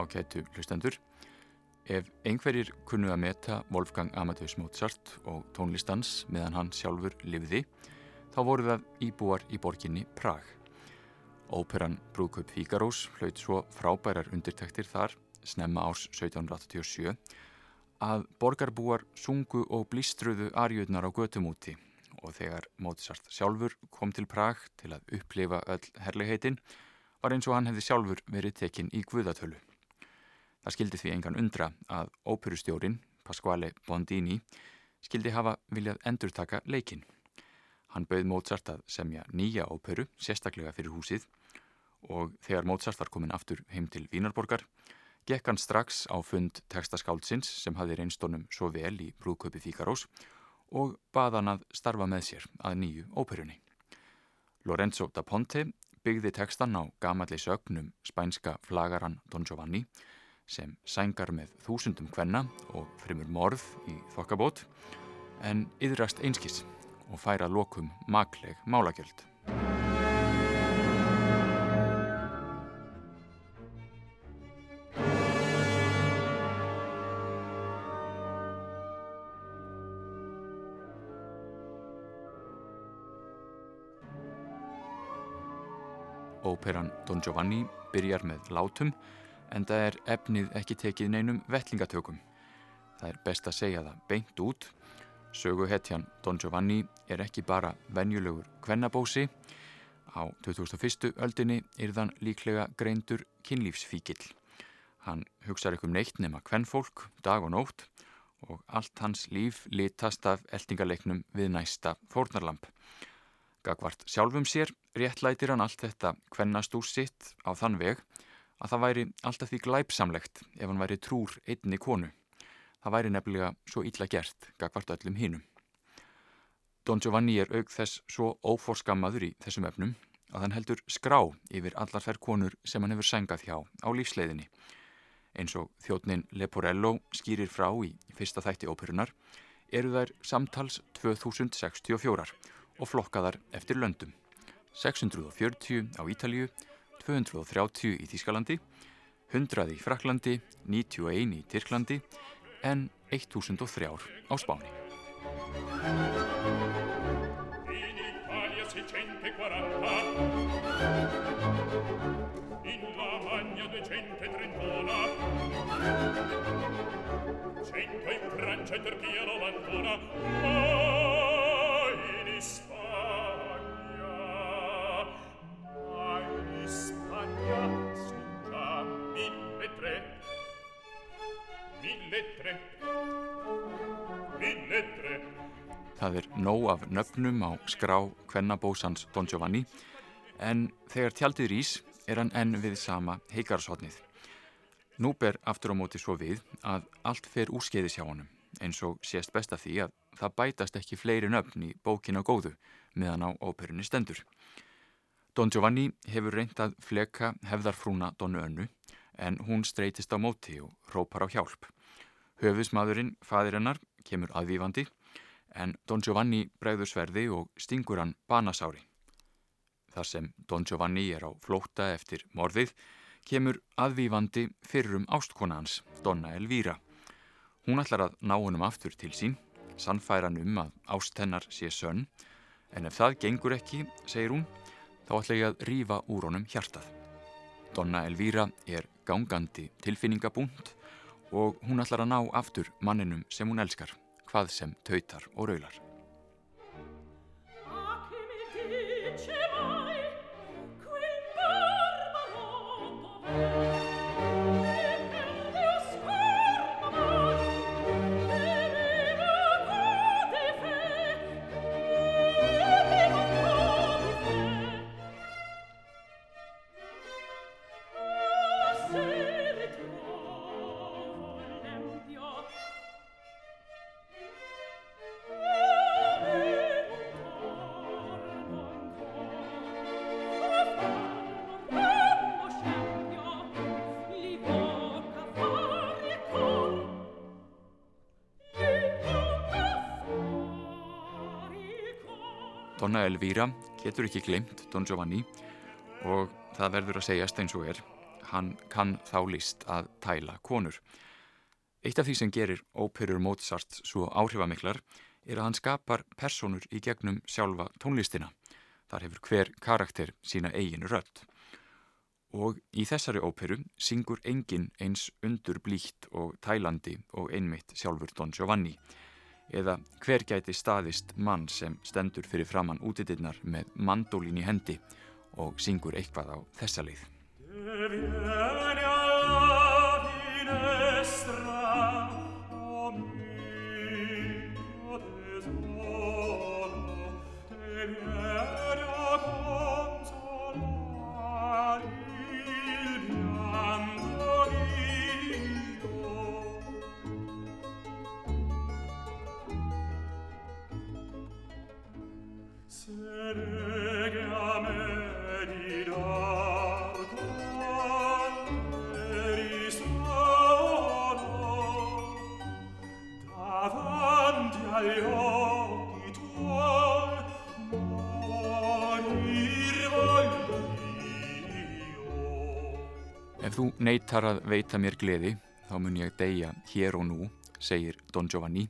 ákættu hlustendur. Ef einhverjir kunnu að meta Wolfgang Amadeus Mozart og tónlistans meðan hann sjálfur livði, þá voru það íbúar í borginni Prag. Óperan Brúðkaup Fígarós hlaut svo frábærar undirtektir þar, snemma árs 1787, að borgarbúar sungu og blístruðu arjöðnar á götumúti og þegar Mozart sjálfur kom til Prag til að upplifa öll herligheitin, var eins og hann hefði sjálfur verið tekinn í Guðatölu. Það skildi því engan undra að óperustjórin, Pasquale Bondini, skildi hafa viljað endurtaka leikin. Hann bauð Mozart að semja nýja óperu, sérstaklega fyrir húsið, og þegar Mozart var komin aftur heim til Vínarborgar, gekk hann strax á fund textaskáldsins sem hafði reynstónum svo vel í brúðköpi Fíkarós og baða hann að starfa með sér að nýju óperunni. Lorenzo da Ponte byggði tekstan á gamalli sögnum spænska flagaran Don Giovanni sem sængar með þúsundum kvenna og frimur morð í þokkabót en yðrast einskis og færa lokum makleg málagjöld. Óperan Don Giovanni byrjar með látum en það er efnið ekki tekið neinum vettlingatökum. Það er best að segja það beint út. Söguhetjan Don Giovanni er ekki bara venjulegur kvennabósi. Á 2001. öldinni er þann líklega greindur kynlífsfíkil. Hann hugsaður ekki um neitt nema kvennfólk, dag og nótt og allt hans líf litast af eldingaleiknum við næsta fórnarlamp. Gagvart sjálfum sér réttlætir hann allt þetta kvennast úr sitt á þann veg að það væri alltaf því glæpsamlegt ef hann væri trúr einni konu. Það væri nefnilega svo illa gert gagvart öllum hínum. Don Giovanni er auk þess svo óforskammaður í þessum efnum að hann heldur skrá yfir allar þær konur sem hann hefur sengað hjá á lífsleiðinni. Eins og þjóttnin Leporello skýrir frá í fyrsta þætti óperunar eru þær samtals 2064 og flokkaðar eftir löndum. 640 á Ítalju, 230 í Þískalandi, 100 í Fraklandi, 91 í Tyrklandi en 1003 á Spáni. Italia 640 In Lamagna 231 100 in Francia e Turchia 91 Það er nóg af nöfnum á skrá kvennabósans Don Giovanni en þegar tjaldið rís er hann enn við sama heikarshotnið. Nú ber aftur á móti svo við að allt fer úrskeiðis hjá honum eins og sést best af því að það bætast ekki fleiri nöfn í bókina góðu meðan á óperunni stendur. Don Giovanni hefur reynd að fleka hefðarfrúna Donu Önnu en hún streytist á móti og rópar á hjálp. Höfusmaðurinn, fadir hennar, kemur aðvífandi en Don Giovanni bregður sverði og stingur hann banasári. Þar sem Don Giovanni er á flóta eftir morðið kemur aðvífandi fyrrum ástkona hans, Donna Elvíra. Hún ætlar að ná honum aftur til sín, sannfæran um að ást hennar sé sönn, en ef það gengur ekki, segir hún, þá ætla ég að rífa úr honum hjartað. Donna Elvíra er gangandi tilfinningabúnt og hún ætlar að ná aftur manninum sem hún elskar, hvað sem tautar og raular. Donna Elvíra getur ekki glemt Don Giovanni og það verður að segjast eins og er. hann kann þá list að tæla konur. Eitt af því sem gerir óperur Mozart svo áhrifamiklar er að hann skapar personur í gegnum sjálfa tónlistina. Þar hefur hver karakter sína eigin rödd. Og í þessari óperu syngur engin eins undur blíkt og tælandi og einmitt sjálfur Don Giovanni. Eða hver gæti staðist mann sem stendur fyrir framann útitinnar með mandólin í hendi og syngur eitthvað á þessa leið. Neytar að veita mér gleði, þá mun ég deyja hér og nú, segir Don Giovanni.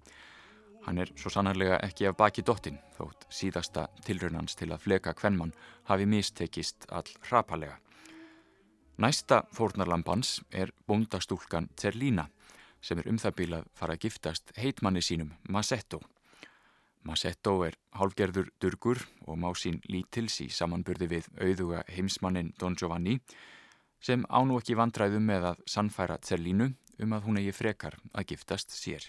Hann er svo sannarlega ekki af baki dottin, þótt síðasta tilraunans til að fleka kvennmann hafi mistekist all hrapalega. Næsta fórnarlampans er bóndastúlkan Terlína, sem er um það bíl að fara að giftast heitmanni sínum, Masetto. Masetto er hálfgerður durgur og má sín lítils í samanburði við auðuga heimsmannin Don Giovanni, sem ánú ekki vandræðum með að sannfæra Zerlínu um að hún eigi frekar að giftast sér.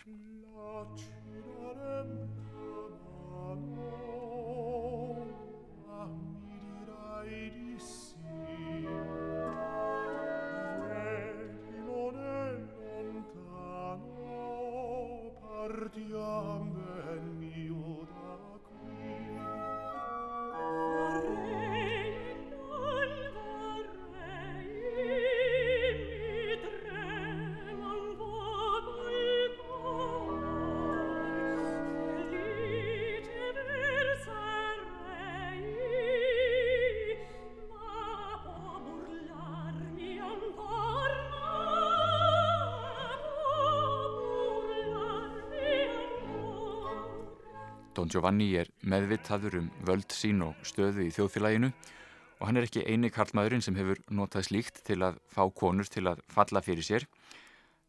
Giovanni er meðvitaður um völd sín og stöðu í þjóðfélaginu og hann er ekki eini karlmaðurinn sem hefur notað slíkt til að fá konur til að falla fyrir sér.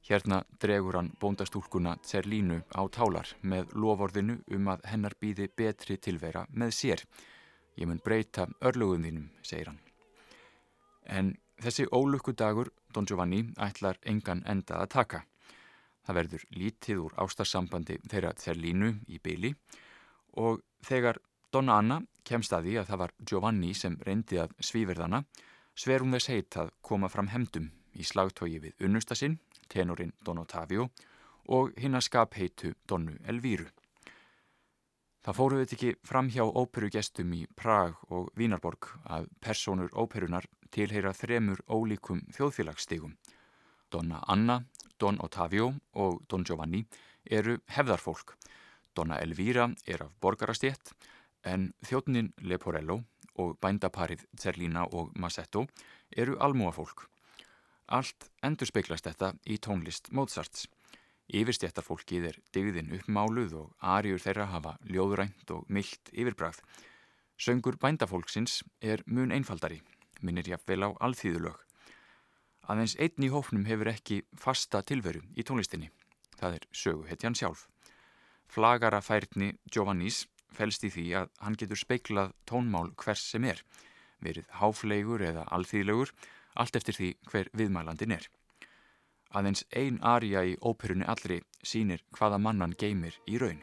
Hérna dregur hann bóndastúlkuna Zerlínu á tálar með lovorðinu um að hennar býði betri tilvera með sér. Ég mun breyta örlugum þínum, segir hann. En þessi ólukku dagur Don Giovanni ætlar engan enda að taka. Það verður lítið úr ástarsambandi þeirra Zerlínu í byli og þegar Donna Anna kemst að því að það var Giovanni sem reyndi að svíverðana sver hún þess heit að koma fram hemdum í slagtógi við unnustasinn, tenorinn Don Ottavio og hinn að skap heitu Donnu Elvíru. Það fóruð þetta ekki fram hjá óperugestum í Prag og Vínarborg að personur óperunar tilheyra þremur ólíkum þjóðfélagsstígum. Donna Anna, Don Ottavio og Don Giovanni eru hefðarfólk Donna Elvira er af borgarastétt en þjóttnin Leporello og bændaparið Zerlina og Masetto eru almúafólk. Allt endur speiklast þetta í tónlist Mozarts. Yfirstéttarfólkið er digðin uppmáluð og ariur þeirra hafa ljóðrænt og myllt yfirbræð. Söngur bændafólksins er mun einfaldari, minnir jáfnvel á alþýðulög. Aðeins einn í hófnum hefur ekki fasta tilveru í tónlistinni. Það er söguhetjan sjálf. Flagarafærni Giovannis fælst í því að hann getur speiklað tónmál hvers sem er, verið háflegur eða alþýðlegur, allt eftir því hver viðmælandin er. Aðeins ein arja í óperunni allri sínir hvaða mannan geymir í raun.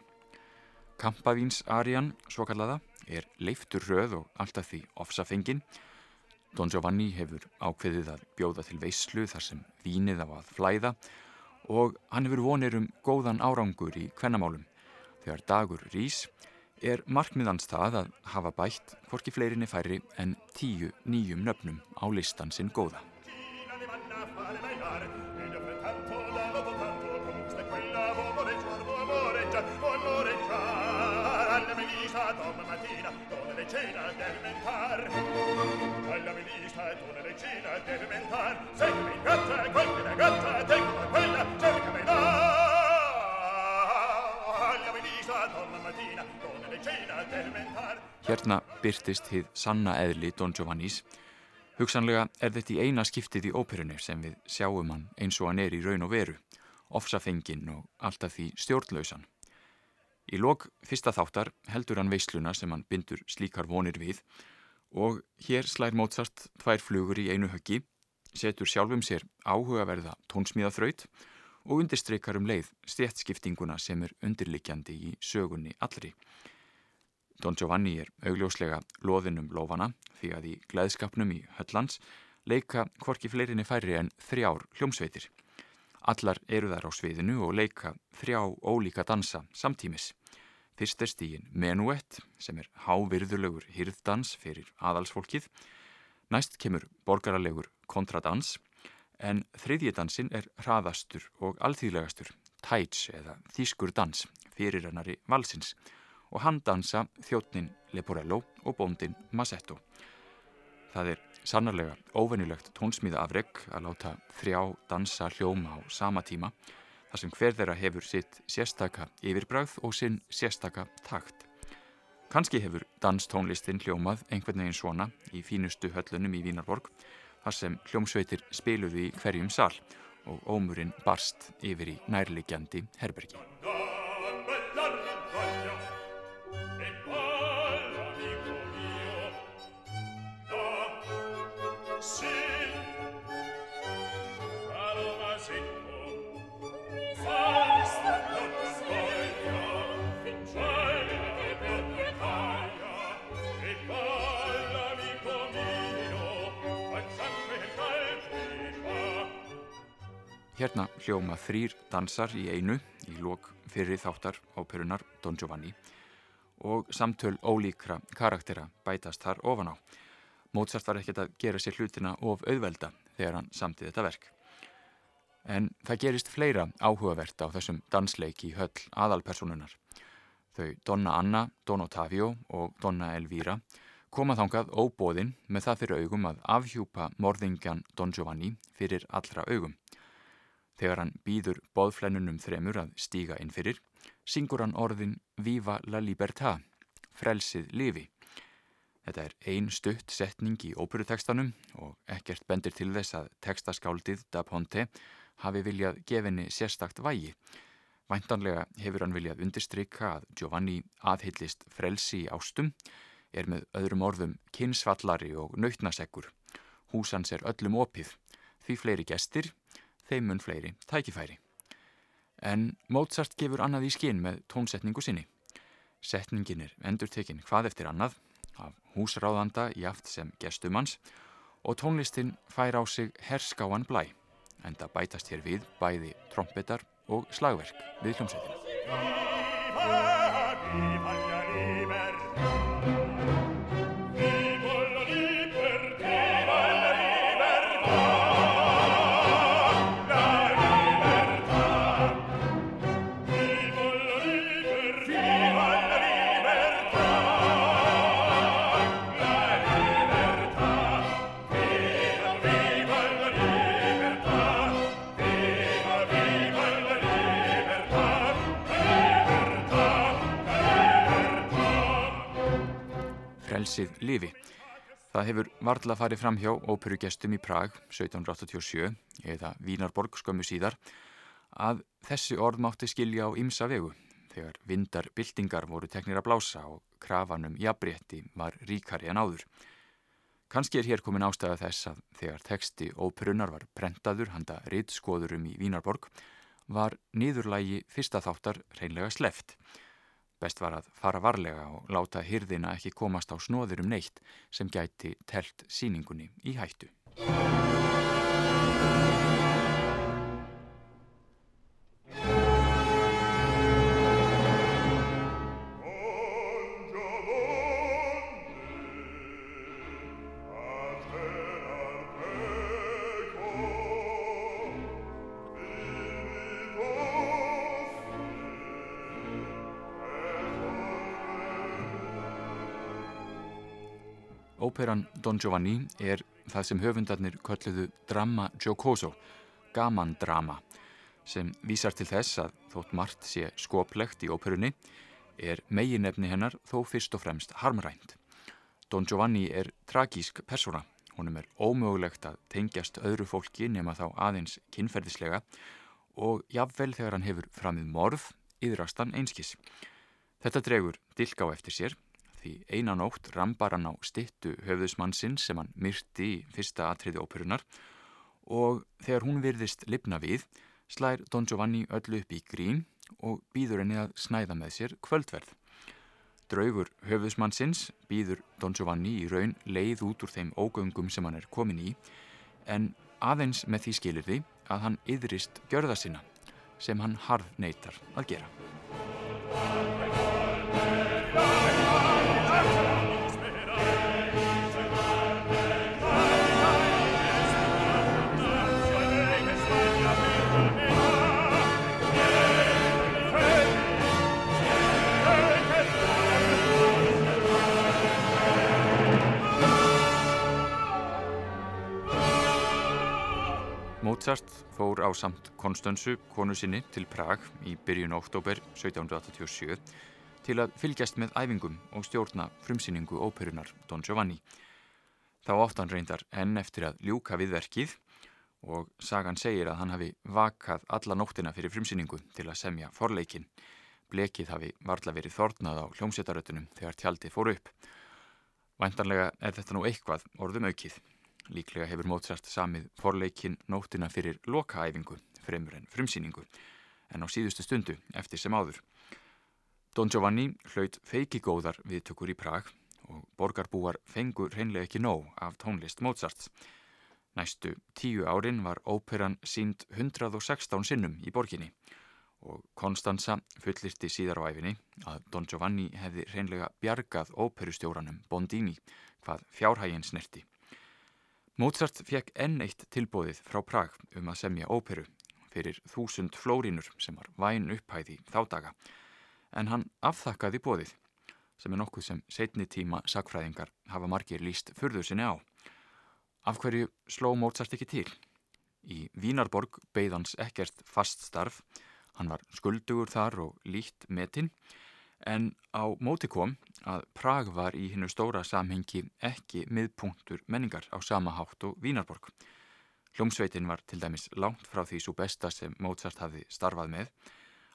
Kampavíns arjan, svo kallaða, er leiftur röð og alltaf því ofsafengin. Don Giovanni hefur ákveðið að bjóða til veislu þar sem vínið á að flæða og hann hefur vonir um góðan árangur í kvennamálum þegar dagur rís er markmiðans það að hafa bætt hvorki fleirinni færri en tíu nýjum nöfnum á listan sinn góða. Hérna byrtist hið sanna eðli Don Giovannis. Hugsanlega er þetta í eina skiptið í óperunni sem við sjáum hann eins og hann er í raun og veru, ofsafengin og alltaf því stjórnlausan. Í lok fyrsta þáttar heldur hann veisluna sem hann bindur slíkar vonir við og hér slær Mozart tvær flugur í einu höggi, setur sjálfum sér áhugaverða tónsmíðaþraut og undirstreykar um leið stjætskiptinguna sem er undirlikjandi í sögunni allri. Don Giovanni er augljóslega loðinum lofana því að í glæðskapnum í Höllands leika hvorki fleirinni færri en þrjár hljómsveitir. Allar eru þar á sviðinu og leika þrjá ólíka dansa samtímis. Fyrst er stígin menuett sem er hávirðulegur hýrðdans fyrir aðalsfólkið. Næst kemur borgaralegur kontradans en þriðjidansin er hraðastur og alþýðlegastur, tæts eða þýskur dans fyrir hennari valsins og hann dansa þjóttnin Leporello og bóndin Masetto. Það er sannarlega óvenilegt tónsmíða afreg að láta þrjá dansa hljóma á sama tíma þar sem hver þeirra hefur sitt sérstaka yfirbræð og sinn sérstaka takt. Kanski hefur danstónlistin hljómað einhvern veginn svona í fínustu höllunum í Vínarborg þar sem hljómsveitir spiluði í hverjum sal og ómurinn barst yfir í nærligjandi herbergi. Hérna hljóma þrýr dansar í einu í lók fyrir þáttar áperunar Don Giovanni og samtöl ólíkra karaktera bætast þar ofan á. Mozart var ekkert að gera sér hlutina of auðvelda þegar hann samtið þetta verk. En það gerist fleira áhugavert á þessum dansleiki höll aðalpersonunar. Þau Donna Anna, Don Ottavio og Donna Elvira koma þangað óbóðinn með það fyrir augum að afhjúpa morðingjan Don Giovanni fyrir allra augum. Þegar hann býður boðflennunum þremur að stíga inn fyrir, syngur hann orðin Viva la Libertà, frelsið lifi. Þetta er ein stutt setning í óperutekstanum og ekkert bendir til þess að tekstaskáldið Da Ponte hafi viljað gefinni sérstakt vægi. Væntanlega hefur hann viljað undirstryka að Giovanni aðhyllist frelsi í ástum, er með öðrum orðum kynsvallari og nautnasekkur. Húsans er öllum opið, því fleiri gestir þeim mun fleiri tækifæri. En Mozart gefur annað í skinn með tónsetningu sinni. Setningin er endur tekinn hvað eftir annað af húsráðanda í aft sem gestumanns og tónlistin fær á sig herskáan blæ en það bætast hér við bæði trompetar og slagverk við hljómsveitina. Frelsið lifi. Það hefur varðla farið fram hjá óperugestum í Prag 1787 eða Vínarborg skömmu síðar að þessi orð mátti skilja á ymsa vegu þegar vindar byltingar voru teknir að blása og krafanum jafnbretti var ríkari en áður. Kanski er hér komin ástæða þess að þegar teksti óperunar var prentaður handa rittskoðurum í Vínarborg var niðurlægi fyrsta þáttar reynlega sleft. Best var að fara varlega og láta hyrðina ekki komast á snóður um neitt sem gæti telt síningunni í hættu. Óperan Don Giovanni er það sem höfundarnir kölluðu Dramma Giocoso, gaman drama, sem vísar til þess að þótt margt sé skoplegt í óperunni er meginefni hennar þó fyrst og fremst harmrænt. Don Giovanni er tragísk persóna. Honum er ómögulegt að tengjast öðru fólki nema þá aðeins kynferðislega og jafnvel þegar hann hefur framið morð, yðrast hann einskis. Þetta dregur dilk á eftir sér því einanótt rambar hann á stittu höfðusmannsinn sem hann myrti í fyrsta atriði óperunar og þegar hún virðist lifna við slær Don Giovanni öllu upp í grín og býður henni að snæða með sér kvöldverð. Draugur höfðusmannsins býður Don Giovanni í raun leið út úr þeim ógöngum sem hann er komin í en aðeins með því skilir því að hann yðrist gjörða sinna sem hann harð neytar að gera. Mozart fór á samt Konstansu, konu sinni, til Prag í byrjun oktober 1787 til að fylgjast með æfingum og stjórna frumsýningu óperunar Don Giovanni. Þá hann reyndar enn eftir að ljúka við verkið og sagan segir að hann hafi vakað alla nóttina fyrir frumsýningu til að semja forleikin. Blekið hafi varla verið þornað á hljómsettarötunum þegar tjaldið fór upp. Væntanlega er þetta nú eitthvað orðum aukið. Líklega hefur Mozart samið forleikin nótina fyrir lokaæfingu fremur en frumsýningu en á síðustu stundu eftir sem áður. Don Giovanni hlaut feikigóðar viðtökur í Prag og borgarbúar fengur reynlega ekki nóg af tónlist Mozarts. Næstu tíu árin var óperan sínd 116 sinnum í borginni og Konstanza fullirti síðar á æfinni að Don Giovanni hefði reynlega bjargað óperustjóranum Bondini hvað fjárhægin snerti. Mozart fekk enn eitt tilbóðið frá Prag um að semja óperu fyrir þúsund flórínur sem var væn upphæði þá daga en hann afþakkaði bóðið sem er nokkuð sem setni tíma sagfræðingar hafa margir líst fyrðu sinni á. Af hverju sló Mozart ekki til? Í Vínarborg beigðans ekkert fast starf, hann var skuldugur þar og líkt metinn en á móti kom að Prag var í hinnu stóra samhengi ekki miðpunktur menningar á sama hátt og Vínarborg. Hljómsveitin var til dæmis langt frá því svo besta sem Mozart hafði starfað með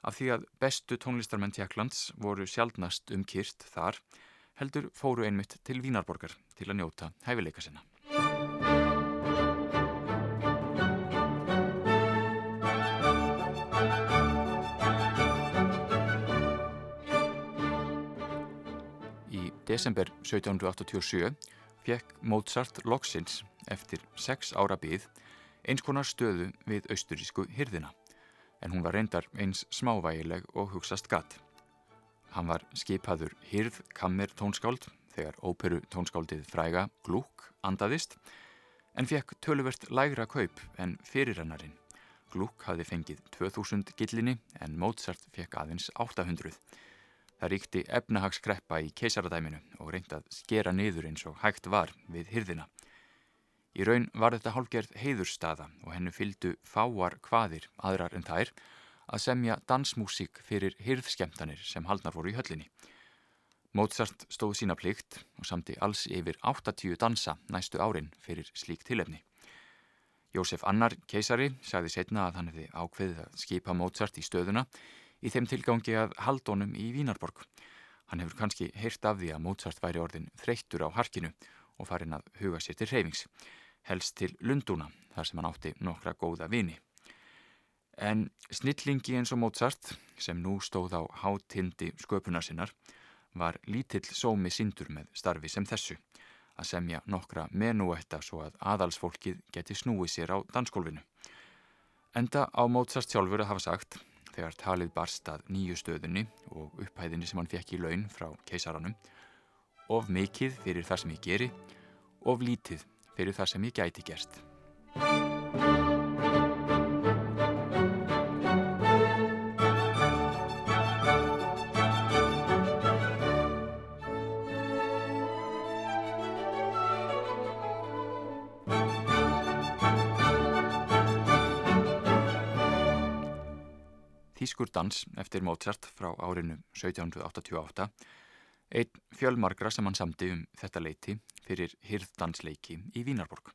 af því að bestu tónlistarmenn Tjekklands voru sjálfnast um kýrt þar heldur fóru einmitt til Vínarborgar til að njóta hæfileika sinna. Desember 1787 fekk Mozart loksins eftir sex ára byggð eins konar stöðu við austurísku hyrðina en hún var reyndar eins smávægileg og hugsast gatt. Hann var skipaður hyrð kammer tónskáld þegar óperu tónskáldið fræga Gluck andaðist en fekk töluvert lægra kaup en fyrirrannarinn. Gluck hafði fengið 2000 gillinni en Mozart fekk aðeins 800. Það ríkti efnahagskreppa í keisaradæminu og reyndi að skera niður eins og hægt var við hyrðina. Í raun var þetta hálfgerð heiðurstaða og hennu fyldu fáar hvaðir aðrar en þær að semja dansmúsík fyrir hyrðskemtanir sem haldnar voru í höllinni. Mozart stóð sína plikt og samti alls yfir 80 dansa næstu árin fyrir slík tilefni. Jósef Annar, keisari, sagði setna að hann hefði ákveðið að skipa Mozart í stöðuna í þeim tilgangi að haldónum í Vínarborg. Hann hefur kannski heyrt af því að Mozart væri orðin þreyttur á harkinu og farin að huga sér til reyfings, helst til Lundúna, þar sem hann átti nokkra góða vini. En snillingi eins og Mozart, sem nú stóð á hátindi sköpunarsinnar, var lítill sómi sindur með starfi sem þessu, að semja nokkra menúetta svo að aðalsfólkið geti snúið sér á dansgólfinu. Enda á Mozart sjálfur að hafa sagt þegar talið barst að nýju stöðunni og upphæðinni sem hann fekk í laun frá keisaranum of mikið fyrir það sem ég geri of lítið fyrir það sem ég gæti gerst. Þýskur dans eftir Mozart frá árinu 1788 Einn fjölmargra sem hann samti um þetta leiti fyrir hyrðdansleiki í Vínarborg.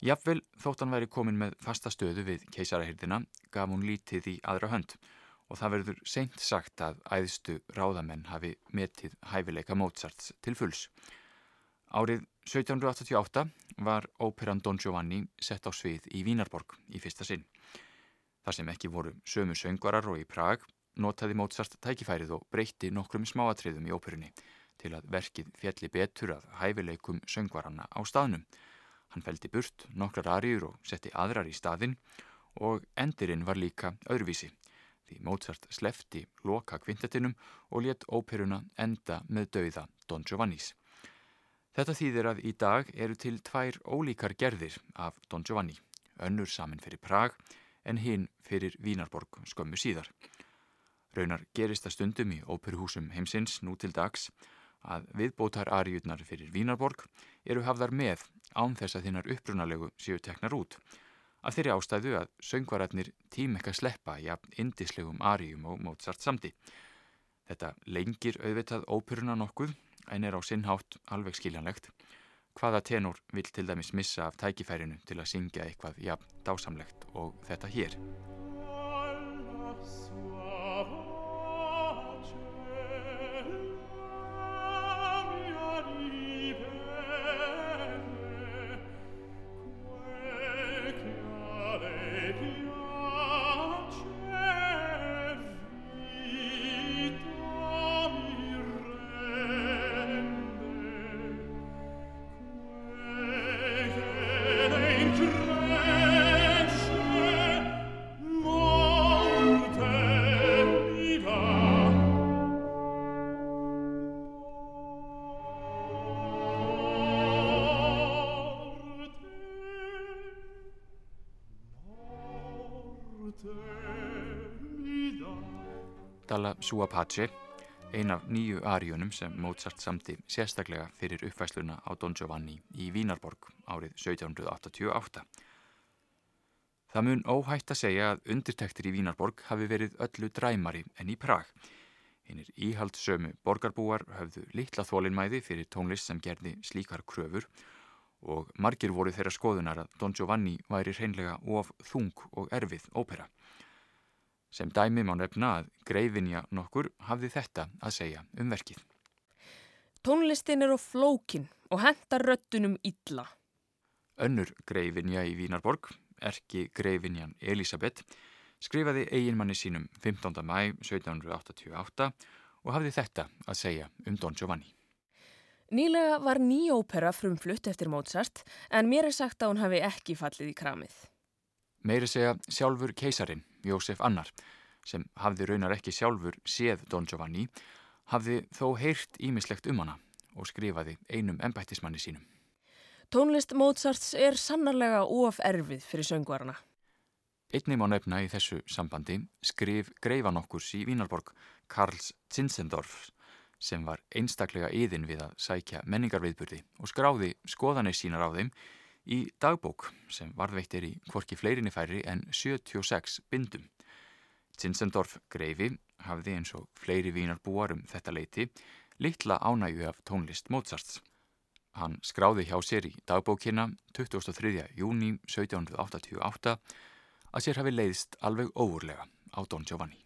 Jafnvel þótt hann væri komin með fasta stöðu við keisarahyrðina gaf hún lítið í aðra hönd og það verður seint sagt að æðstu ráðamenn hafi metið hæfileika Mozarts til fulls. Árið 1788 var óperan Don Giovanni sett á svið í Vínarborg í fyrsta sinn. Þar sem ekki voru sömu söngvarar og í Prag notaði Mozart tækifærið og breytti nokkrum smáatriðum í óperunni til að verkið fjalli betur að hæfileikum söngvaranna á staðnum. Hann feldi burt nokkrar ariður og setti aðrar í staðinn og endirinn var líka öðruvísi því Mozart slefti loka kvintetinum og let óperuna enda með dauða Don Giovannis. Þetta þýðir að í dag eru til tvær ólíkar gerðir af Don Giovanni, önnur samin fyrir Prag en hinn fyrir Vínarborg skömmu síðar. Raunar gerist að stundum í óperuhúsum heimsins nú til dags að viðbótar ariðnar fyrir Vínarborg eru hafðar með án þess að þinnar upprunalegu séu teknar út. Af þeirri ástæðu að söngvararnir tím ekki að sleppa jafn indislegum ariðum og Mozart samti. Þetta lengir auðvitað óperuna nokkuð en er á sinnhátt alveg skiljanlegt. Hvaða tenor vil til dæmis missa af tækifærinu til að syngja eitthvað jafn dásamlegt og þetta hér? Dalla Sua Pace, ein af nýju ariunum sem Mozart samti sérstaklega fyrir uppvæsluna á Don Giovanni í Vínarborg árið 1788. Það mun óhætt að segja að undirtektir í Vínarborg hafi verið öllu dræmari en í Prag. Hinnir íhaldsömu borgarbúar höfðu litla þólinnmæði fyrir tónlist sem gerði slíkar kröfur og margir voru þeirra skoðunar að Don Giovanni væri hreinlega of þung og erfið ópera. Sem dæmi má nefna að greifinja nokkur hafði þetta að segja um verkið. Tónlistin er á flókin og hendar röttunum illa. Önnur greifinja í Vínarborg, erki greifinjan Elisabeth, skrifaði eiginmanni sínum 15. mæ 1788 og hafði þetta að segja um Don Giovanni. Nýlega var nýjópera frumflutt eftir Mozart en mér er sagt að hún hafi ekki fallið í kramið. Meiri segja sjálfur keisarin, Jósef Annar, sem hafði raunar ekki sjálfur séð Don Giovanni, hafði þó heyrt ímislegt um hana og skrifaði einum ennbættismanni sínum. Tónlist Mozarts er sannarlega of erfið fyrir söngvarana. Einnig má nefna í þessu sambandi skrif greifan okkurs í Vínarborg Karls Zinzendorf sem var einstaklega yðin við að sækja menningarviðburði og skráði skoðanir sínar á þeim í dagbók sem varðveitt er í hvorki fleirinni færri en 76 bindum. Zinzendorf Greifi hafði eins og fleiri vínarbúar um þetta leiti litla ánægu af tónlist Mozarts. Hann skráði hjá sér í dagbókina 23. júni 1788 að sér hafi leiðst alveg óurlega á Don Giovanni.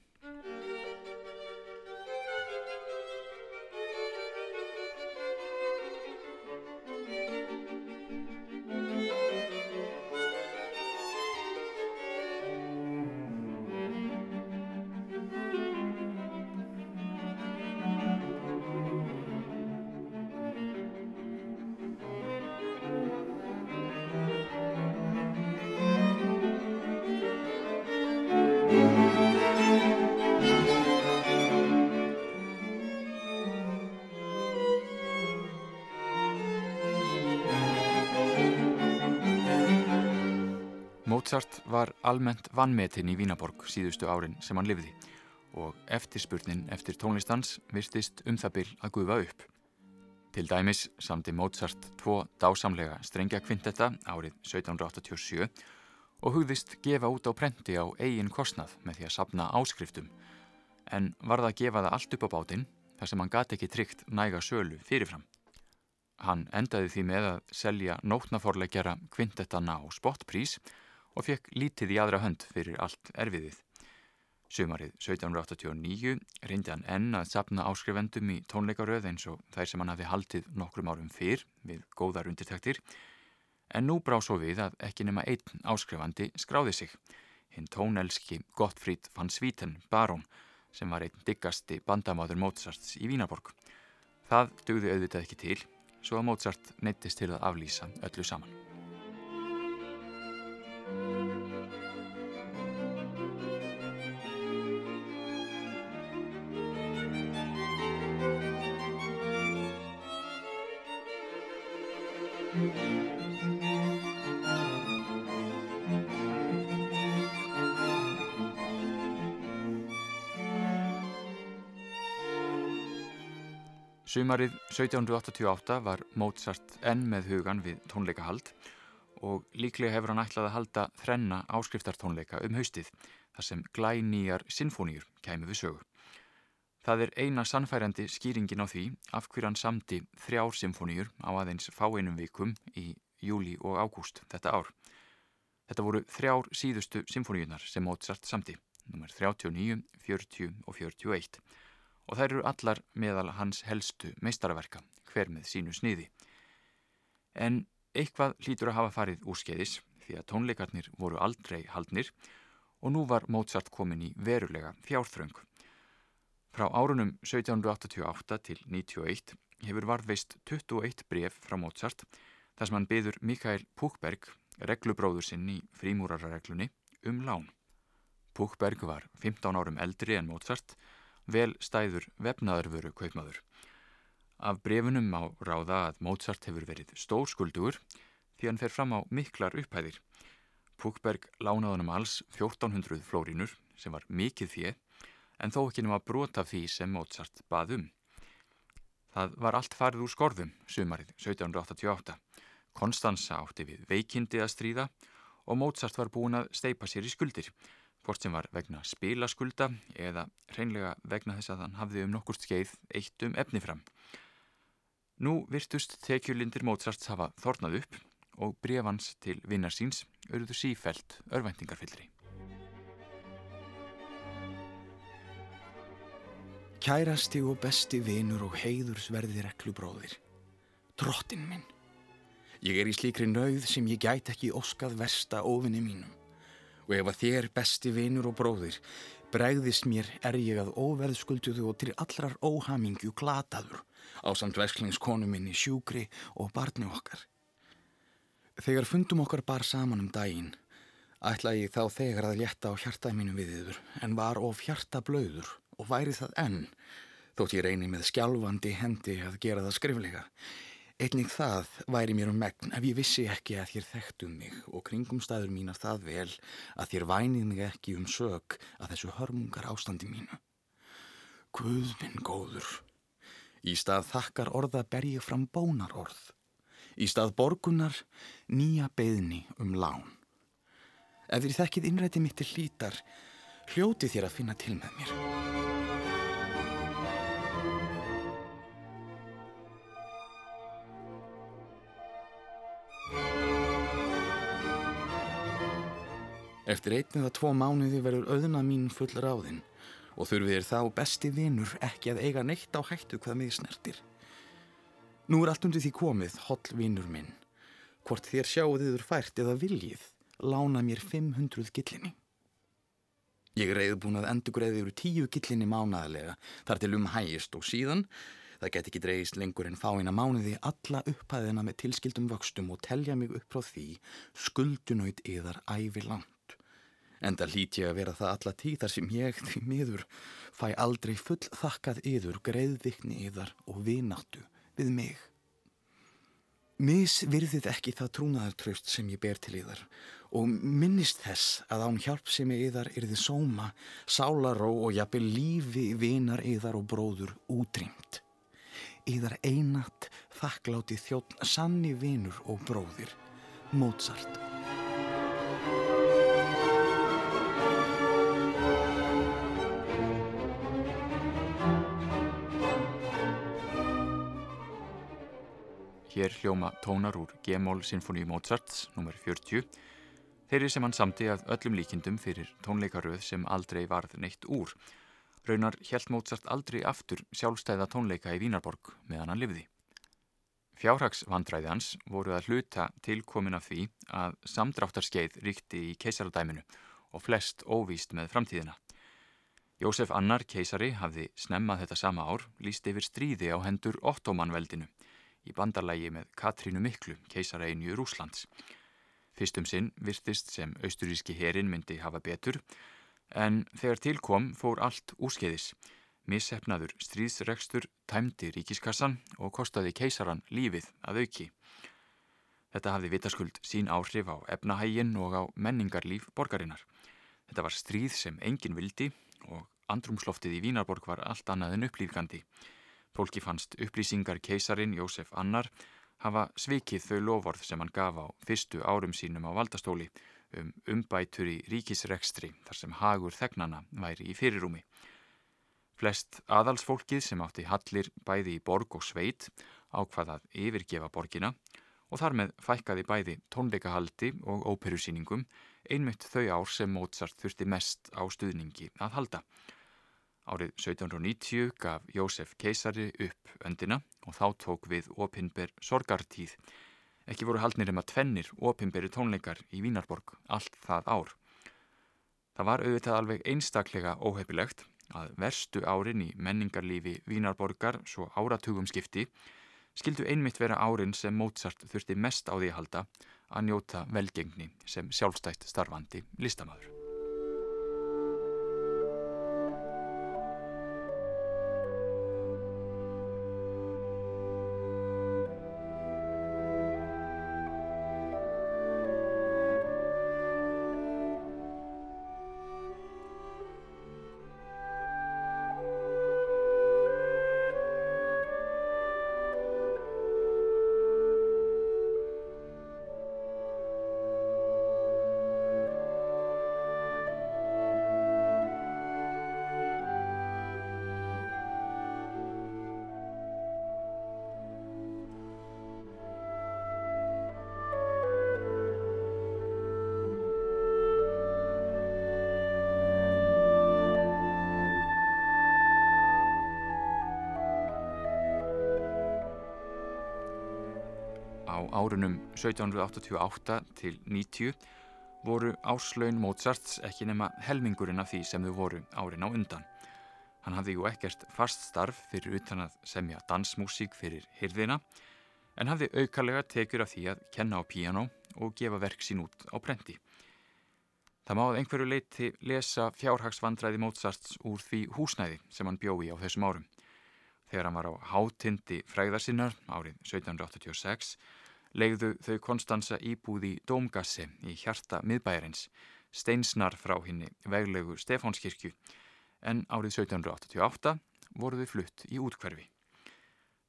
Mozart var almennt vannmetinn í Vínaborg síðustu árin sem hann lifði og eftirspurnin eftir tónlistans virtist um það byll að gufa upp. Til dæmis samti Mozart tvo dásamlega strengja kvintetta árið 1787 og hugðist gefa út á prenti á eigin kostnað með því að sapna áskriftum en varða að gefa það allt upp á bátinn þar sem hann gati ekki tryggt næga sölu fyrirfram. Hann endaði því með að selja nótnaforlegjara kvintettana á spottprís og fekk lítið í aðra hönd fyrir allt erfiðið. Sumarið 1789 reyndi hann enn að sapna áskrifendum í tónleikaröð eins og þær sem hann hafi haldið nokkrum árum fyrr við góðar undirtæktir en nú brá svo við að ekki nema einn áskrifandi skráði sig, hinn tónelski Gottfríd van Svíten Barón sem var einn diggasti bandamáður Mozarts í Vínaborg. Það dugði auðvitað ekki til, svo að Mozart neittist til að aflýsa öllu saman. Sumarið 1788 var Mozart enn með hugan við tónleikahald og líklega hefur hann ætlað að halda þrenna áskriftartónleika um haustið þar sem glænýjar sinfóníur kæmi við sögu. Það er eina sannfærandi skýringin á því af hver hann samti þrjár sinfóníur á aðeins fáeinum vikum í júli og ágúst þetta ár. Þetta voru þrjár síðustu sinfóníunar sem Mozart samti, nr. 39, 40 og 41 og þær eru allar meðal hans helstu meistarverka, hver með sínu sniði. En eitthvað hlýtur að hafa farið úr skeiðis því að tónleikarnir voru aldrei haldnir og nú var Mozart komin í verulega fjárþröng. Frá árunum 1788 til 91 hefur varðveist 21 bref frá Mozart þar sem hann byður Mikael Púkberg, reglubróður sinn í frímúrarareglunni, um lán. Púkberg var 15 árum eldri en Mozart vel stæður vefnaðarvöru kaupmaður. Af brefunum á ráða að Mozart hefur verið stórskuldugur því hann fer fram á miklar upphæðir. Púkberg lánaði hann um alls 1400 flórínur sem var mikið því en þó ekki að brota því sem Mozart bað um. Það var allt farið úr skorðum sumarið 1788. Konstanza átti við veikindi að stríða og Mozart var búin að steipa sér í skuldir hvort sem var vegna spilaskulda eða reynlega vegna þess að hann hafði um nokkurt skeið eitt um efni fram. Nú virtust tekjulindir Mozarts hafa þornað upp og brefans til vinnar síns auðvitað sífælt örvæntingarfyllri. Kærasti og besti vinur og heiðursverði reklubróðir. Drottin minn. Ég er í slíkri nauð sem ég gæti ekki óskað versta ofinni mínum og ef að þér besti vinur og bróðir bregðist mér er ég að óverðskulduðu og til allrar óhamingju glataður á samt vesklingskonu minni sjúkri og barni okkar. Þegar fundum okkar bar saman um daginn ætla ég þá þegar að létta á hjarta mínu við yfir en var of hjarta blöður og væri það enn þótt ég reyni með skjálfandi hendi að gera það skriflega Einnig það væri mér um megn ef ég vissi ekki að þér þekktum mig og kringum staður mínar það vel að þér vænið mig ekki um sög að þessu hörmungar ástandi mínu. Guð minn góður. Í stað þakkar orða ber ég fram bónar orð. Í stað borgunar nýja beðni um lán. Ef þér þekkið innræti mitt til hlítar, hljóti þér að finna til með mér. Eftir einn eða tvo mánuði verður auðna mín full ráðinn og þurfið er þá besti vinnur ekki að eiga neitt á hættu hvað mig snertir. Nú er allt undir því komið, holl vinnur minn. Hvort þér sjáuð þiður fært eða viljið, lána mér 500 gillinni. Ég er reyðbúin að endur greiði yfir tíu gillinni mánaðlega þar til um hægist og síðan Það get ekki dreist lengur en fáina mánuði alla upphæðina með tilskildum vöxtum og telja mig upp frá því skuldunaut yðar ævi langt. Enda lít ég að vera það alla tíðar sem ég, því miður, fæ aldrei full þakkað yður, greiðvikni yðar og vináttu við mig. Mis virðið ekki það trúnaðartraust sem ég ber til yðar og minnist þess að án hjálp sem yðar yrði sóma, sálaró og jafnvel lífi vinar yðar og bróður útrýmt. Yðar einat þakkláti þjótt sanni vinur og bróðir, Mozart. Hér hljóma tónar úr G-mól Sinfoníu Mozarts, nr. 40, þeirri sem hann samti að öllum líkindum fyrir tónleikaröð sem aldrei varð neitt úr. Raunar held Mozart aldrei aftur sjálfstæða tónleika í Vínarborg meðan hann livði. Fjárhagsvandræði hans voru að hluta tilkomin af því að samdráttarskeið ríkti í keisaradæminu og flest óvíst með framtíðina. Jósef Annar keisari hafði snemmað þetta sama ár líst yfir stríði á hendur Ottomanveldinu í bandarlægi með Katrínu Miklu, keisaræginju Rúslands. Fyrstum sinn virtist sem austuríski herin myndi hafa betur, en þegar tilkom fór allt úrskeiðis. Missefnaður stríðsregstur tæmdi ríkiskassan og kostaði keisaran lífið að auki. Þetta hafði vitaskuld sín áhrif á efnahægin og á menningarlíf borgarinnar. Þetta var stríð sem engin vildi og andrumsloftið í Vínarborg var allt annað en upplýfgandi. Fólki fannst upplýsingar keisarin Jósef Annar hafa svikið þau lofórð sem hann gaf á fyrstu árum sínum á valdastóli um umbætur í ríkisrekstri þar sem hagur þegnana væri í fyrirúmi. Flest aðalsfólkið sem átti hallir bæði í borg og sveit ákvaðað yfirgefa borgina og þar með fækkaði bæði tónleikahaldi og óperusýningum einmitt þau ár sem Mozart þurfti mest á stuðningi að halda. Árið 1790 gaf Jósef keisari upp öndina og þá tók við opinber sorgartíð. Ekki voru haldnir um að tvennir opinberi tónleikar í Vínarborg allt það ár. Það var auðvitað alveg einstaklega óhefilegt að verstu árin í menningarlífi Vínarborgar svo áratugum skipti skildu einmitt vera árin sem Mozart þurfti mest á því að halda að njóta velgengni sem sjálfstætt starfandi listamæður. Árunum 1788 til 90 voru áslaun Mozarts ekki nema helmingurinn af því sem þau voru árin á undan. Hann hafði ju ekkert fast starf fyrir utan að semja dansmúsík fyrir hyrðina en hafði aukalega tekjur af því að kenna á piano og gefa verk sín út á prenti. Það máð einhverju leiti lesa fjárhagsvandræði Mozarts úr því húsnæði sem hann bjói á þessum árum. Þegar hann var á hátindi fræðarsinnar árið 1786 legðu þau Konstanza íbúð í Dómgassi í hjarta miðbæjarins, steinsnar frá henni veglegu Stefánskirkju, en árið 1788 voru þau flutt í útkverfi.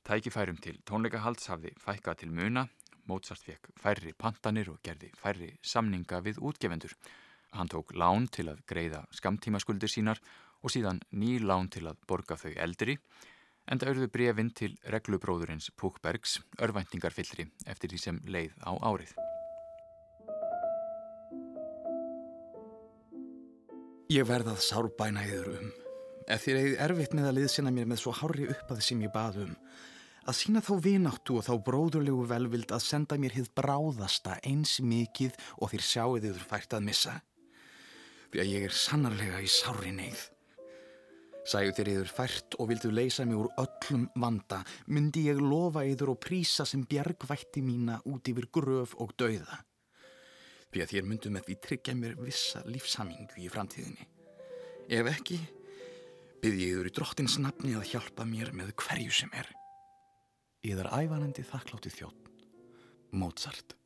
Tækifærum til tónleikahalds hafði fækka til muna, Mozart fekk færri pantanir og gerði færri samninga við útgefendur. Hann tók lán til að greiða skamtímaskuldir sínar og síðan ný lán til að borga þau eldri, enda auððu brefinn til reglubróðurins Púkbergs örvæntingarfyllri eftir því sem leið á árið. Ég verðað sárbæna yður um. Ef þér hefði erfitt með að liðsina mér með svo hári uppað sem ég bað um, að sína þá vináttu og þá bróðurlegu velvild að senda mér hið bráðasta eins mikið og þér sjáuð yfir fært að missa. Því að ég er sannarlega í sári neyð. Sæðu þér yfir fært og vildu leysa mig úr öllum vanda, myndi ég lofa yfir og prísa sem bjargvætti mína út yfir gröf og dauða. Því að þér myndu með því tryggja mér vissa lífsamingu í framtíðinni. Ef ekki, byrði ég yfir í drottins nafni að hjálpa mér með hverju sem er. Ég er ævanandi þakklátti þjótt. Mozart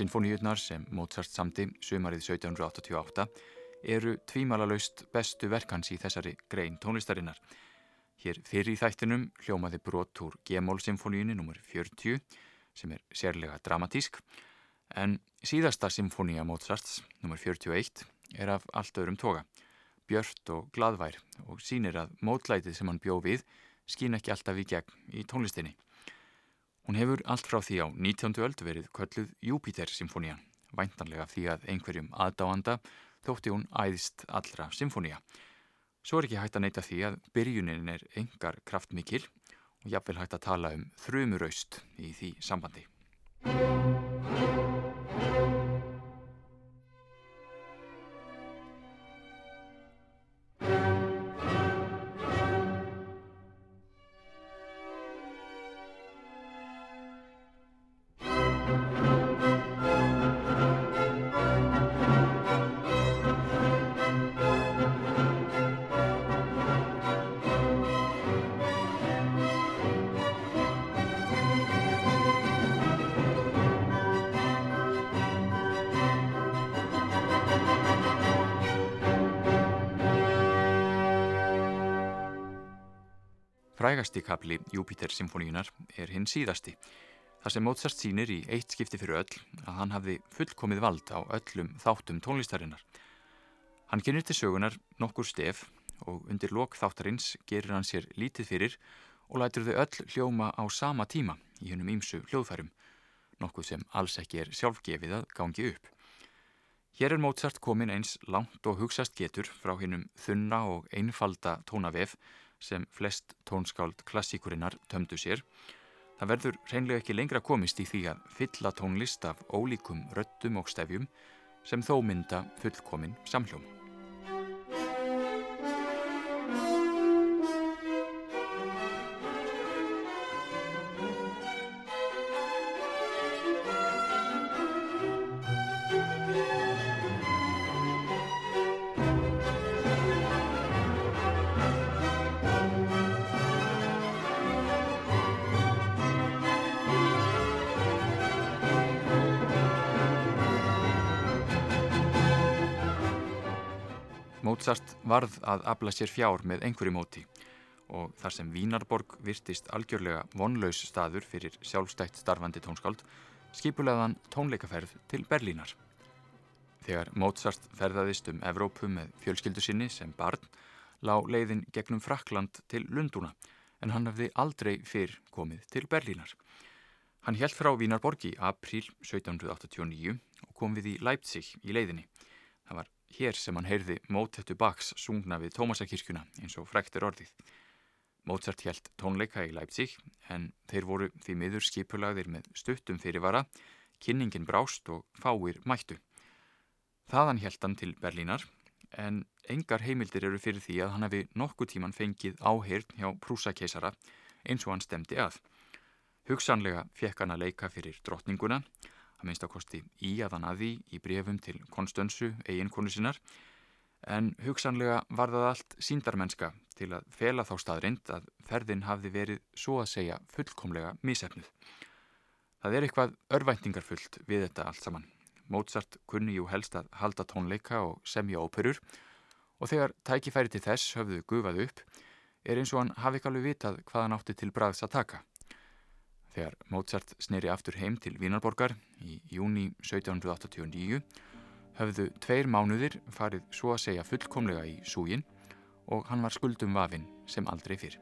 Sinfoníurnar sem Mozart samti sumarið 1788 eru tvímalalaust bestu verkans í þessari grein tónlistarinnar. Hér fyrir í þættinum hljómaði brot úr G-mól-symfoníunni nr. 40 sem er sérlega dramatísk en síðasta symfónia Mozarts nr. 41 er af allt öðrum toga, björnt og gladvær og sínir að mótlætið sem hann bjó við skín ekki alltaf í gegn í tónlistinni. Hún hefur allt frá því á 19. öld verið kölluð Júpiter-symfónían, væntanlega því að einhverjum aðdáanda þótti hún æðist allra symfónía. Svo er ekki hægt að neyta því að byrjunin er engar kraftmikil og jafnvel hægt að tala um þrumuraust í því sambandi. Frægasti kapli Júpiter-symfoníunar er hinn síðasti. Það sem Mozart sínir í eitt skipti fyrir öll að hann hafði fullkomið vald á öllum þáttum tónlistarinnar. Hann kynir til sögunar nokkur stef og undir lok þáttarins gerir hann sér lítið fyrir og lætur þau öll hljóma á sama tíma í hennum ímsu hljóðfærum, nokkuð sem alls ekki er sjálfgefið að gangi upp. Hér er Mozart komin eins langt og hugsast getur frá hennum þunna og einfalda tónavef sem flest tónskáld klassíkurinnar tömdu sér. Það verður reynlega ekki lengra komist í því að fylla tónlist af ólíkum röttum og stefjum sem þó mynda fullkomin samhljóm. Mozart varð að afla sér fjár með einhverju móti og þar sem Vínarborg virtist algjörlega vonlaus staður fyrir sjálfstætt starfandi tónskáld skipulegaðan tónleikaferð til Berlínar. Þegar Mozart ferðaðist um Evrópu með fjölskyldu sinni sem barn lá leiðin gegnum Frakland til Lundúna en hann hefði aldrei fyrr komið til Berlínar. Hann held frá Vínarborg í april 1789 og kom við í Leipzig í leiðinni. Hér sem hann heyrði Mótettu Bachs sungna við Tómasakirkjuna eins og frektur orðið. Mozart held tónleika í Leipzig en þeir voru því miður skipulagðir með stuttum fyrirvara, kynningin brást og fáir mættu. Þaðan held hann til Berlínar en engar heimildir eru fyrir því að hann hefði nokkuð tíman fengið áheyrn hjá prúsakeisara eins og hann stemdi að. Hugsanlega fekk hann að leika fyrir drottninguna að minnst ákosti í að hann aði í brefum til Konstönsu, eiginkonu sinnar, en hugsanlega var það allt síndarmennska til að fela þá staðrind að ferðin hafði verið svo að segja fullkomlega mísefnuð. Það er eitthvað örvæntingarfullt við þetta allt saman. Mozart kunni jú helst að halda tónleika og semja óperur og þegar tækifæri til þess höfðu gufað upp er eins og hann hafi ekki alveg vitað hvað hann átti til bræðs að taka. Þegar Mozart sneri aftur heim til Vínarborgar í júni 1789 höfðu tveir mánuðir farið svo að segja fullkomlega í súgin og hann var skuldum vafinn sem aldrei fyrr.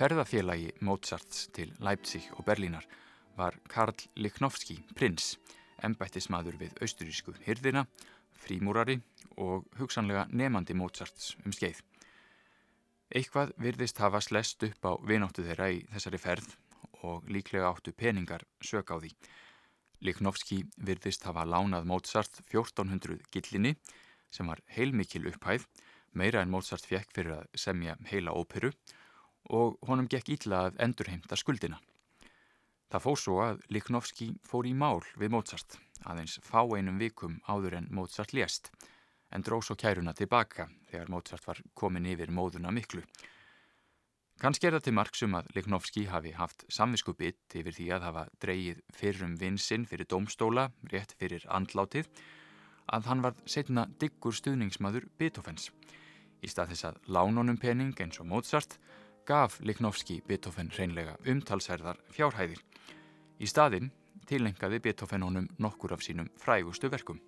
Ferðafélagi Mozarts til Leipzig og Berlínar var Karl Lichnowsky, prins, embættismadur við austurísku hyrðina, frímúrari og hugsanlega nefandi Mozarts um skeið. Eitthvað virðist hafa slest upp á vináttu þeirra í þessari ferð og líklega áttu peningar sök á því. Liknovski virðist hafa lánað Mozart 1400 gillinni sem var heilmikil upphæð, meira en Mozart fekk fyrir að semja heila óperu og honum gekk ítla að endurheimta skuldina. Það fór svo að Liknovski fór í mál við Mozart, aðeins fá einum vikum áður en Mozart lést, en dró svo kæruna tilbaka þegar Mozart var komin yfir móðuna miklu. Kanski er það til marksum að Liknovski hafi haft samvisku bytt yfir því að hafa dreyið fyrrum vinsinn fyrir domstóla, rétt fyrir andlátið, að hann var setna diggur stuðningsmaður Beethovens. Í stað þess að lánunum pening eins og Mozart gaf Liknovski Beethoven reynlega umtalsærðar fjárhæðir. Í staðinn tilengaði Beethoven honum nokkur af sínum frægustu verkum.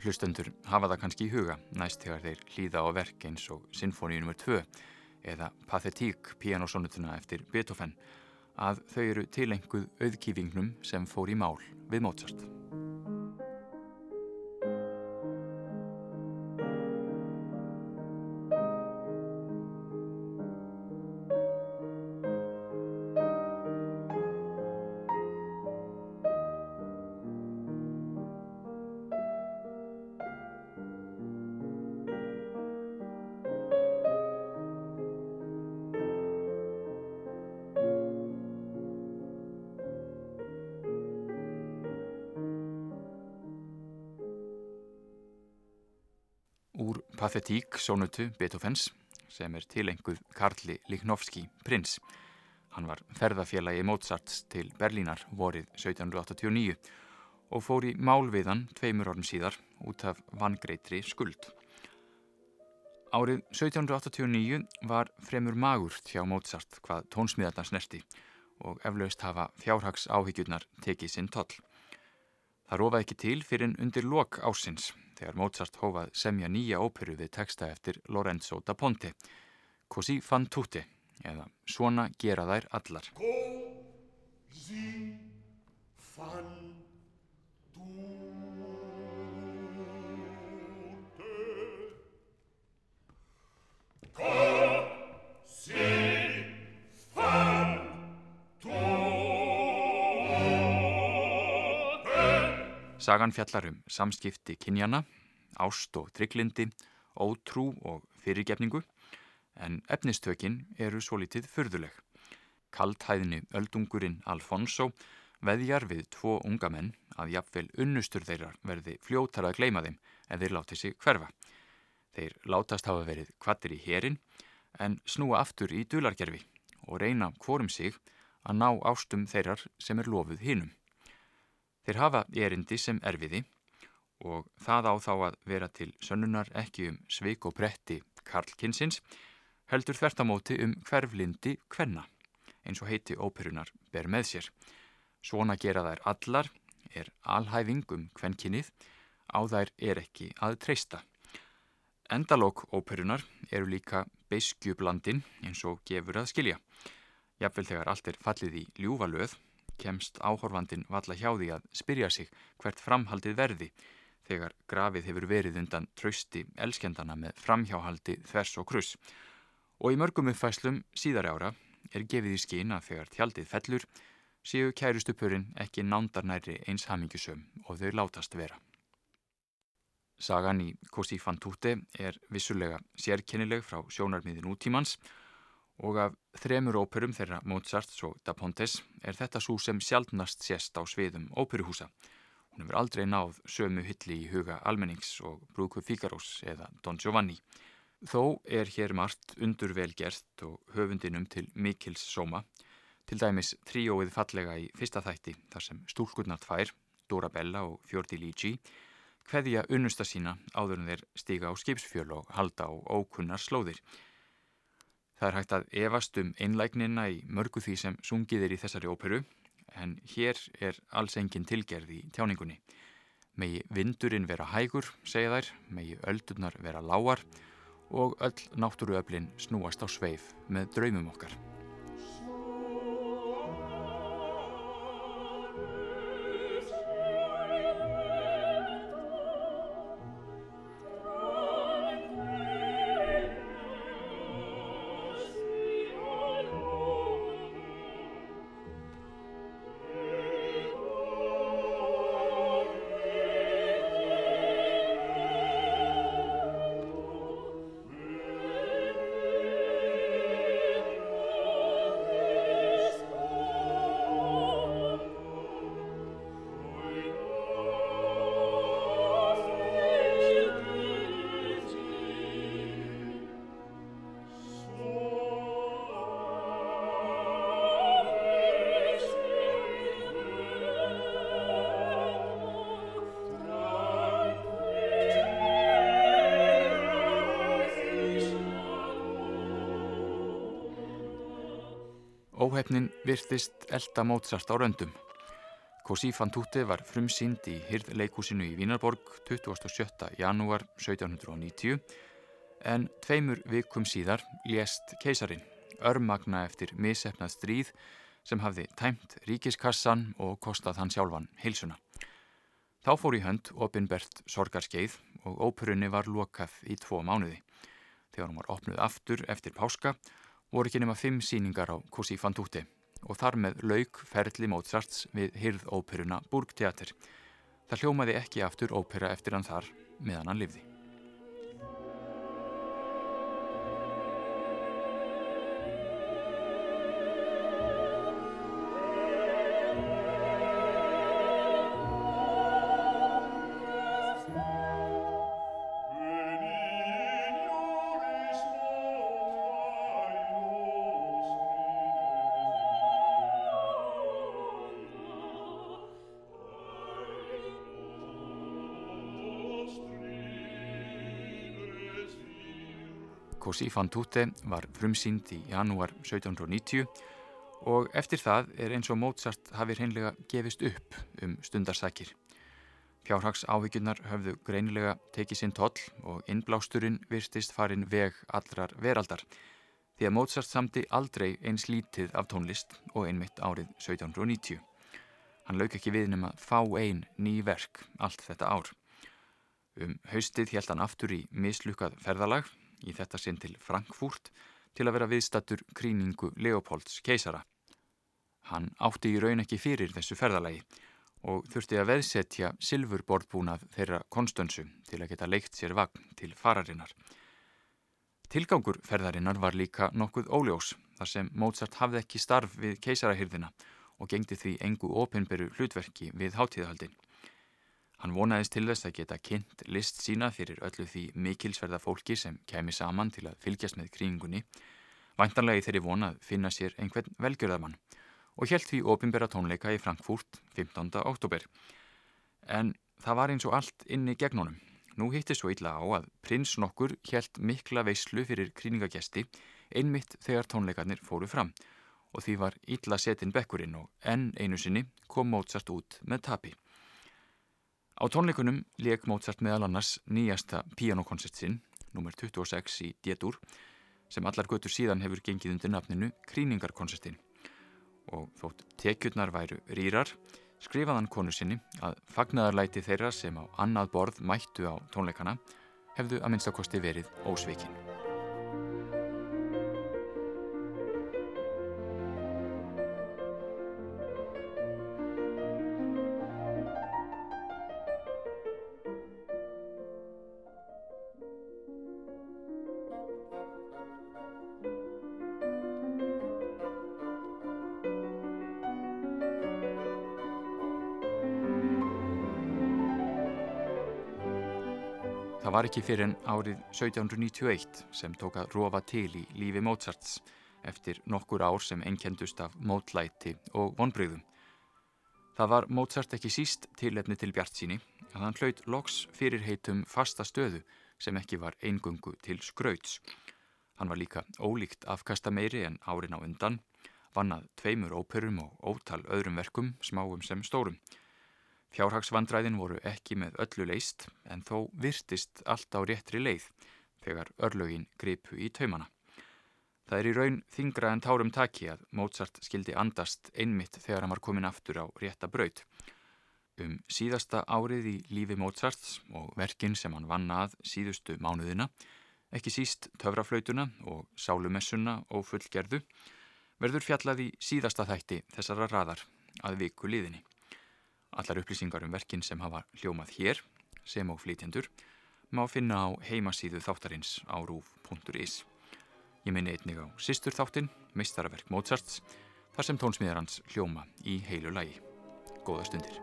Hlustendur hafa það kannski í huga næst þegar þeir hlýða á verk eins og Sinfóni nr. 2 eða Pathetique pianosonutuna eftir Beethoven að þau eru tilenguð auðkýfingnum sem fór í mál við Mozart. Úr Pathetique sónutu Beethovens sem er tilenguð Karli Liknovski prins. Hann var ferðafélagi Mozarts til Berlínar vorið 1789 og fór í mál við hann tveimur orðum síðar út af vangreitri skuld. Árið 1789 var fremur magurt hjá Mozart hvað tónsmiðarnar snerti og eflaust hafa fjárhags áhyggjurnar tekið sinn toll. Það rofaði ekki til fyrir undir lok ásins þegar Mozart hófað semja nýja óperu við texta eftir Lorenzo da Ponte, Così fan tutte, eða Svona gera þær allar. Così fan tutte. Così Sagan fjallar um samskipti kynjana, ást og trygglindi, ótrú og fyrirgefningu, en efnistökin eru svo litið fyrðuleg. Kalthæðni öldungurinn Alfonso veðjar við tvo unga menn að jafnvel unnustur þeirra verði fljótar að gleima þeim ef þeir láti sig hverfa. Þeir látast hafa verið kvattir í herin en snúa aftur í dulargerfi og reyna hvorum sig að ná ástum þeirrar sem er lofuð hinum. Þeir hafa erindi sem erfiði og það á þá að vera til sönnunar ekki um sveik og bretti Karlkinsins, heldur þvertamóti um hverflindi kvenna, eins og heiti óperunar ber með sér. Svona gera þær allar, er alhæfing um kvenkinnið, á þær er ekki að treysta. Endalók óperunar eru líka beiskjublandin eins og gefur að skilja. Jafnvel þegar allt er fallið í ljúvalöð, kemst áhorfandin valla hjá því að spyrja sig hvert framhaldið verði þegar grafið hefur verið undan trausti elskendana með framhjáhaldi þvers og kruss. Og í mörgum uppfæslum síðari ára er gefið í skín að þegar tjaldið fellur séu kærustupurinn ekki nándarnæri eins hamingjusum og þau látast vera. Sagan í Così fan tutte er vissulega sérkennileg frá sjónarmiðin útímans og af þremur óperum þeirra Mozarts og Da Pontes er þetta svo sem sjálfnast sést á sviðum óperuhúsa. Hún hefur aldrei náð sömu hilli í huga almennings og Brúku Fíkarós eða Don Giovanni. Þó er hér margt undur velgerst og höfundinum til Mikils Sóma, til dæmis tríóið fallega í fyrsta þætti þar sem stúlkurnar tvær, Dora Bella og Fjordi Ligi, hveðja unnusta sína áður en þeir stiga á skipsfjöl og halda á ókunnar slóðir. Það er hægt að efast um einlægnina í mörgu því sem sungið er í þessari óperu, en hér er alls engin tilgerð í tjáningunni. Megi vindurinn vera hægur, segja þær, megi öldurnar vera lágar og öll náttúruöflin snúast á sveif með draumum okkar. Áhefnin virtist elda Mozart á röndum. Così fan tutte var frumsýnd í Hyrð leikúsinu í Vínarborg 27. janúar 1790 en tveimur vikum síðar lést keisarin, örmagna eftir misefnað stríð sem hafði tæmt ríkiskassan og kostað hann sjálfan heilsuna. Þá fór í hönd opinbert sorgarskeið og óperunni var lokað í tvo mánuði. Þegar hún var opnuð aftur eftir páska voru ekki nema fimm síningar á Così fan tutte og þar með lauk ferli Mozarts við hyrðóperuna Burgteater. Það hljómaði ekki aftur ópera eftir hann þar meðan hann livði. Così fan tutte var frumsýnd í janúar 1790 og eftir það er eins og Mozart hafi hreinlega gefist upp um stundarsakir. Fjárhags áhyggjurnar höfðu greinilega tekið sinn toll og innblásturinn virstist farin veg allrar veraldar því að Mozart samti aldrei eins lítið af tónlist og einmitt árið 1790. Hann lauk ekki við nema fá ein ný verk allt þetta ár. Um haustið held hann aftur í mislukkað ferðalag í þetta sinn til Frankfurt til að vera viðstattur kríningu Leopolds keisara. Hann átti í raun ekki fyrir þessu ferðalagi og þurfti að veðsetja silfurborðbúnað þeirra konstönsu til að geta leikt sér vagn til fararinnar. Tilgangur ferðarinnar var líka nokkuð óljós þar sem Mozart hafði ekki starf við keisarahyrðina og gengdi því engu opinberu hlutverki við hátíðahaldin. Hann vonaðist til þess að geta kynnt list sína fyrir öllu því mikilsverða fólki sem kemi saman til að fylgjast með kringunni, væntanlega í þeirri vonað finna sér einhvern velgjörðamann og helt því ofinbera tónleika í Frankfurt 15. oktober. En það var eins og allt inni gegn honum. Nú hitti svo illa á að prins nokkur helt mikla veislu fyrir kríningagesti einmitt þegar tónleikarnir fóru fram og því var illa setin bekkurinn og enn einu sinni kom Mozart út með tapi. Á tónleikunum leik Mozart meðal annars nýjasta pianokoncert sinn, nr. 26 í D-dur, sem allar götur síðan hefur gengið undir nafninu Kríningarkoncertin. Og þótt tekjurnar væru rýrar, skrifaðan konu sinni að fagnadarlæti þeirra sem á annað borð mættu á tónleikana hefðu að minnstakosti verið ósveikin. Það var ekki fyrir en árið 1791 sem tók að rofa til í lífi Mozarts eftir nokkur ár sem einkendust af mótlæti og vonbreyðum. Það var Mozart ekki síst tilefni til Bjart síni að hann hlaut loks fyrir heitum fasta stöðu sem ekki var eingungu til skrauts. Hann var líka ólíkt afkasta meiri en árin á undan, vannað tveimur óperum og ótal öðrum verkum, smáum sem stórum. Fjárhagsvandræðin voru ekki með öllu leist en þó virtist allt á réttri leið þegar örlögin gripu í taumana. Það er í raun þingra en tárum taki að Mozart skildi andast einmitt þegar hann var komin aftur á rétta braut. Um síðasta árið í lífi Mozarts og verkin sem hann vann að síðustu mánuðina, ekki síst töfraflautuna og sálumessuna og fullgerðu, verður fjallað í síðasta þætti þessara raðar að viku liðinni. Allar upplýsingar um verkin sem hafa hljómað hér, sem og flytjendur, má finna á heimasíðu þáttarins á rúf.is. Ég minni einnig á Sistur þáttin, meistaraverk Mozarts, þar sem tónsmíðar hans hljóma í heilu lagi. Góða stundir.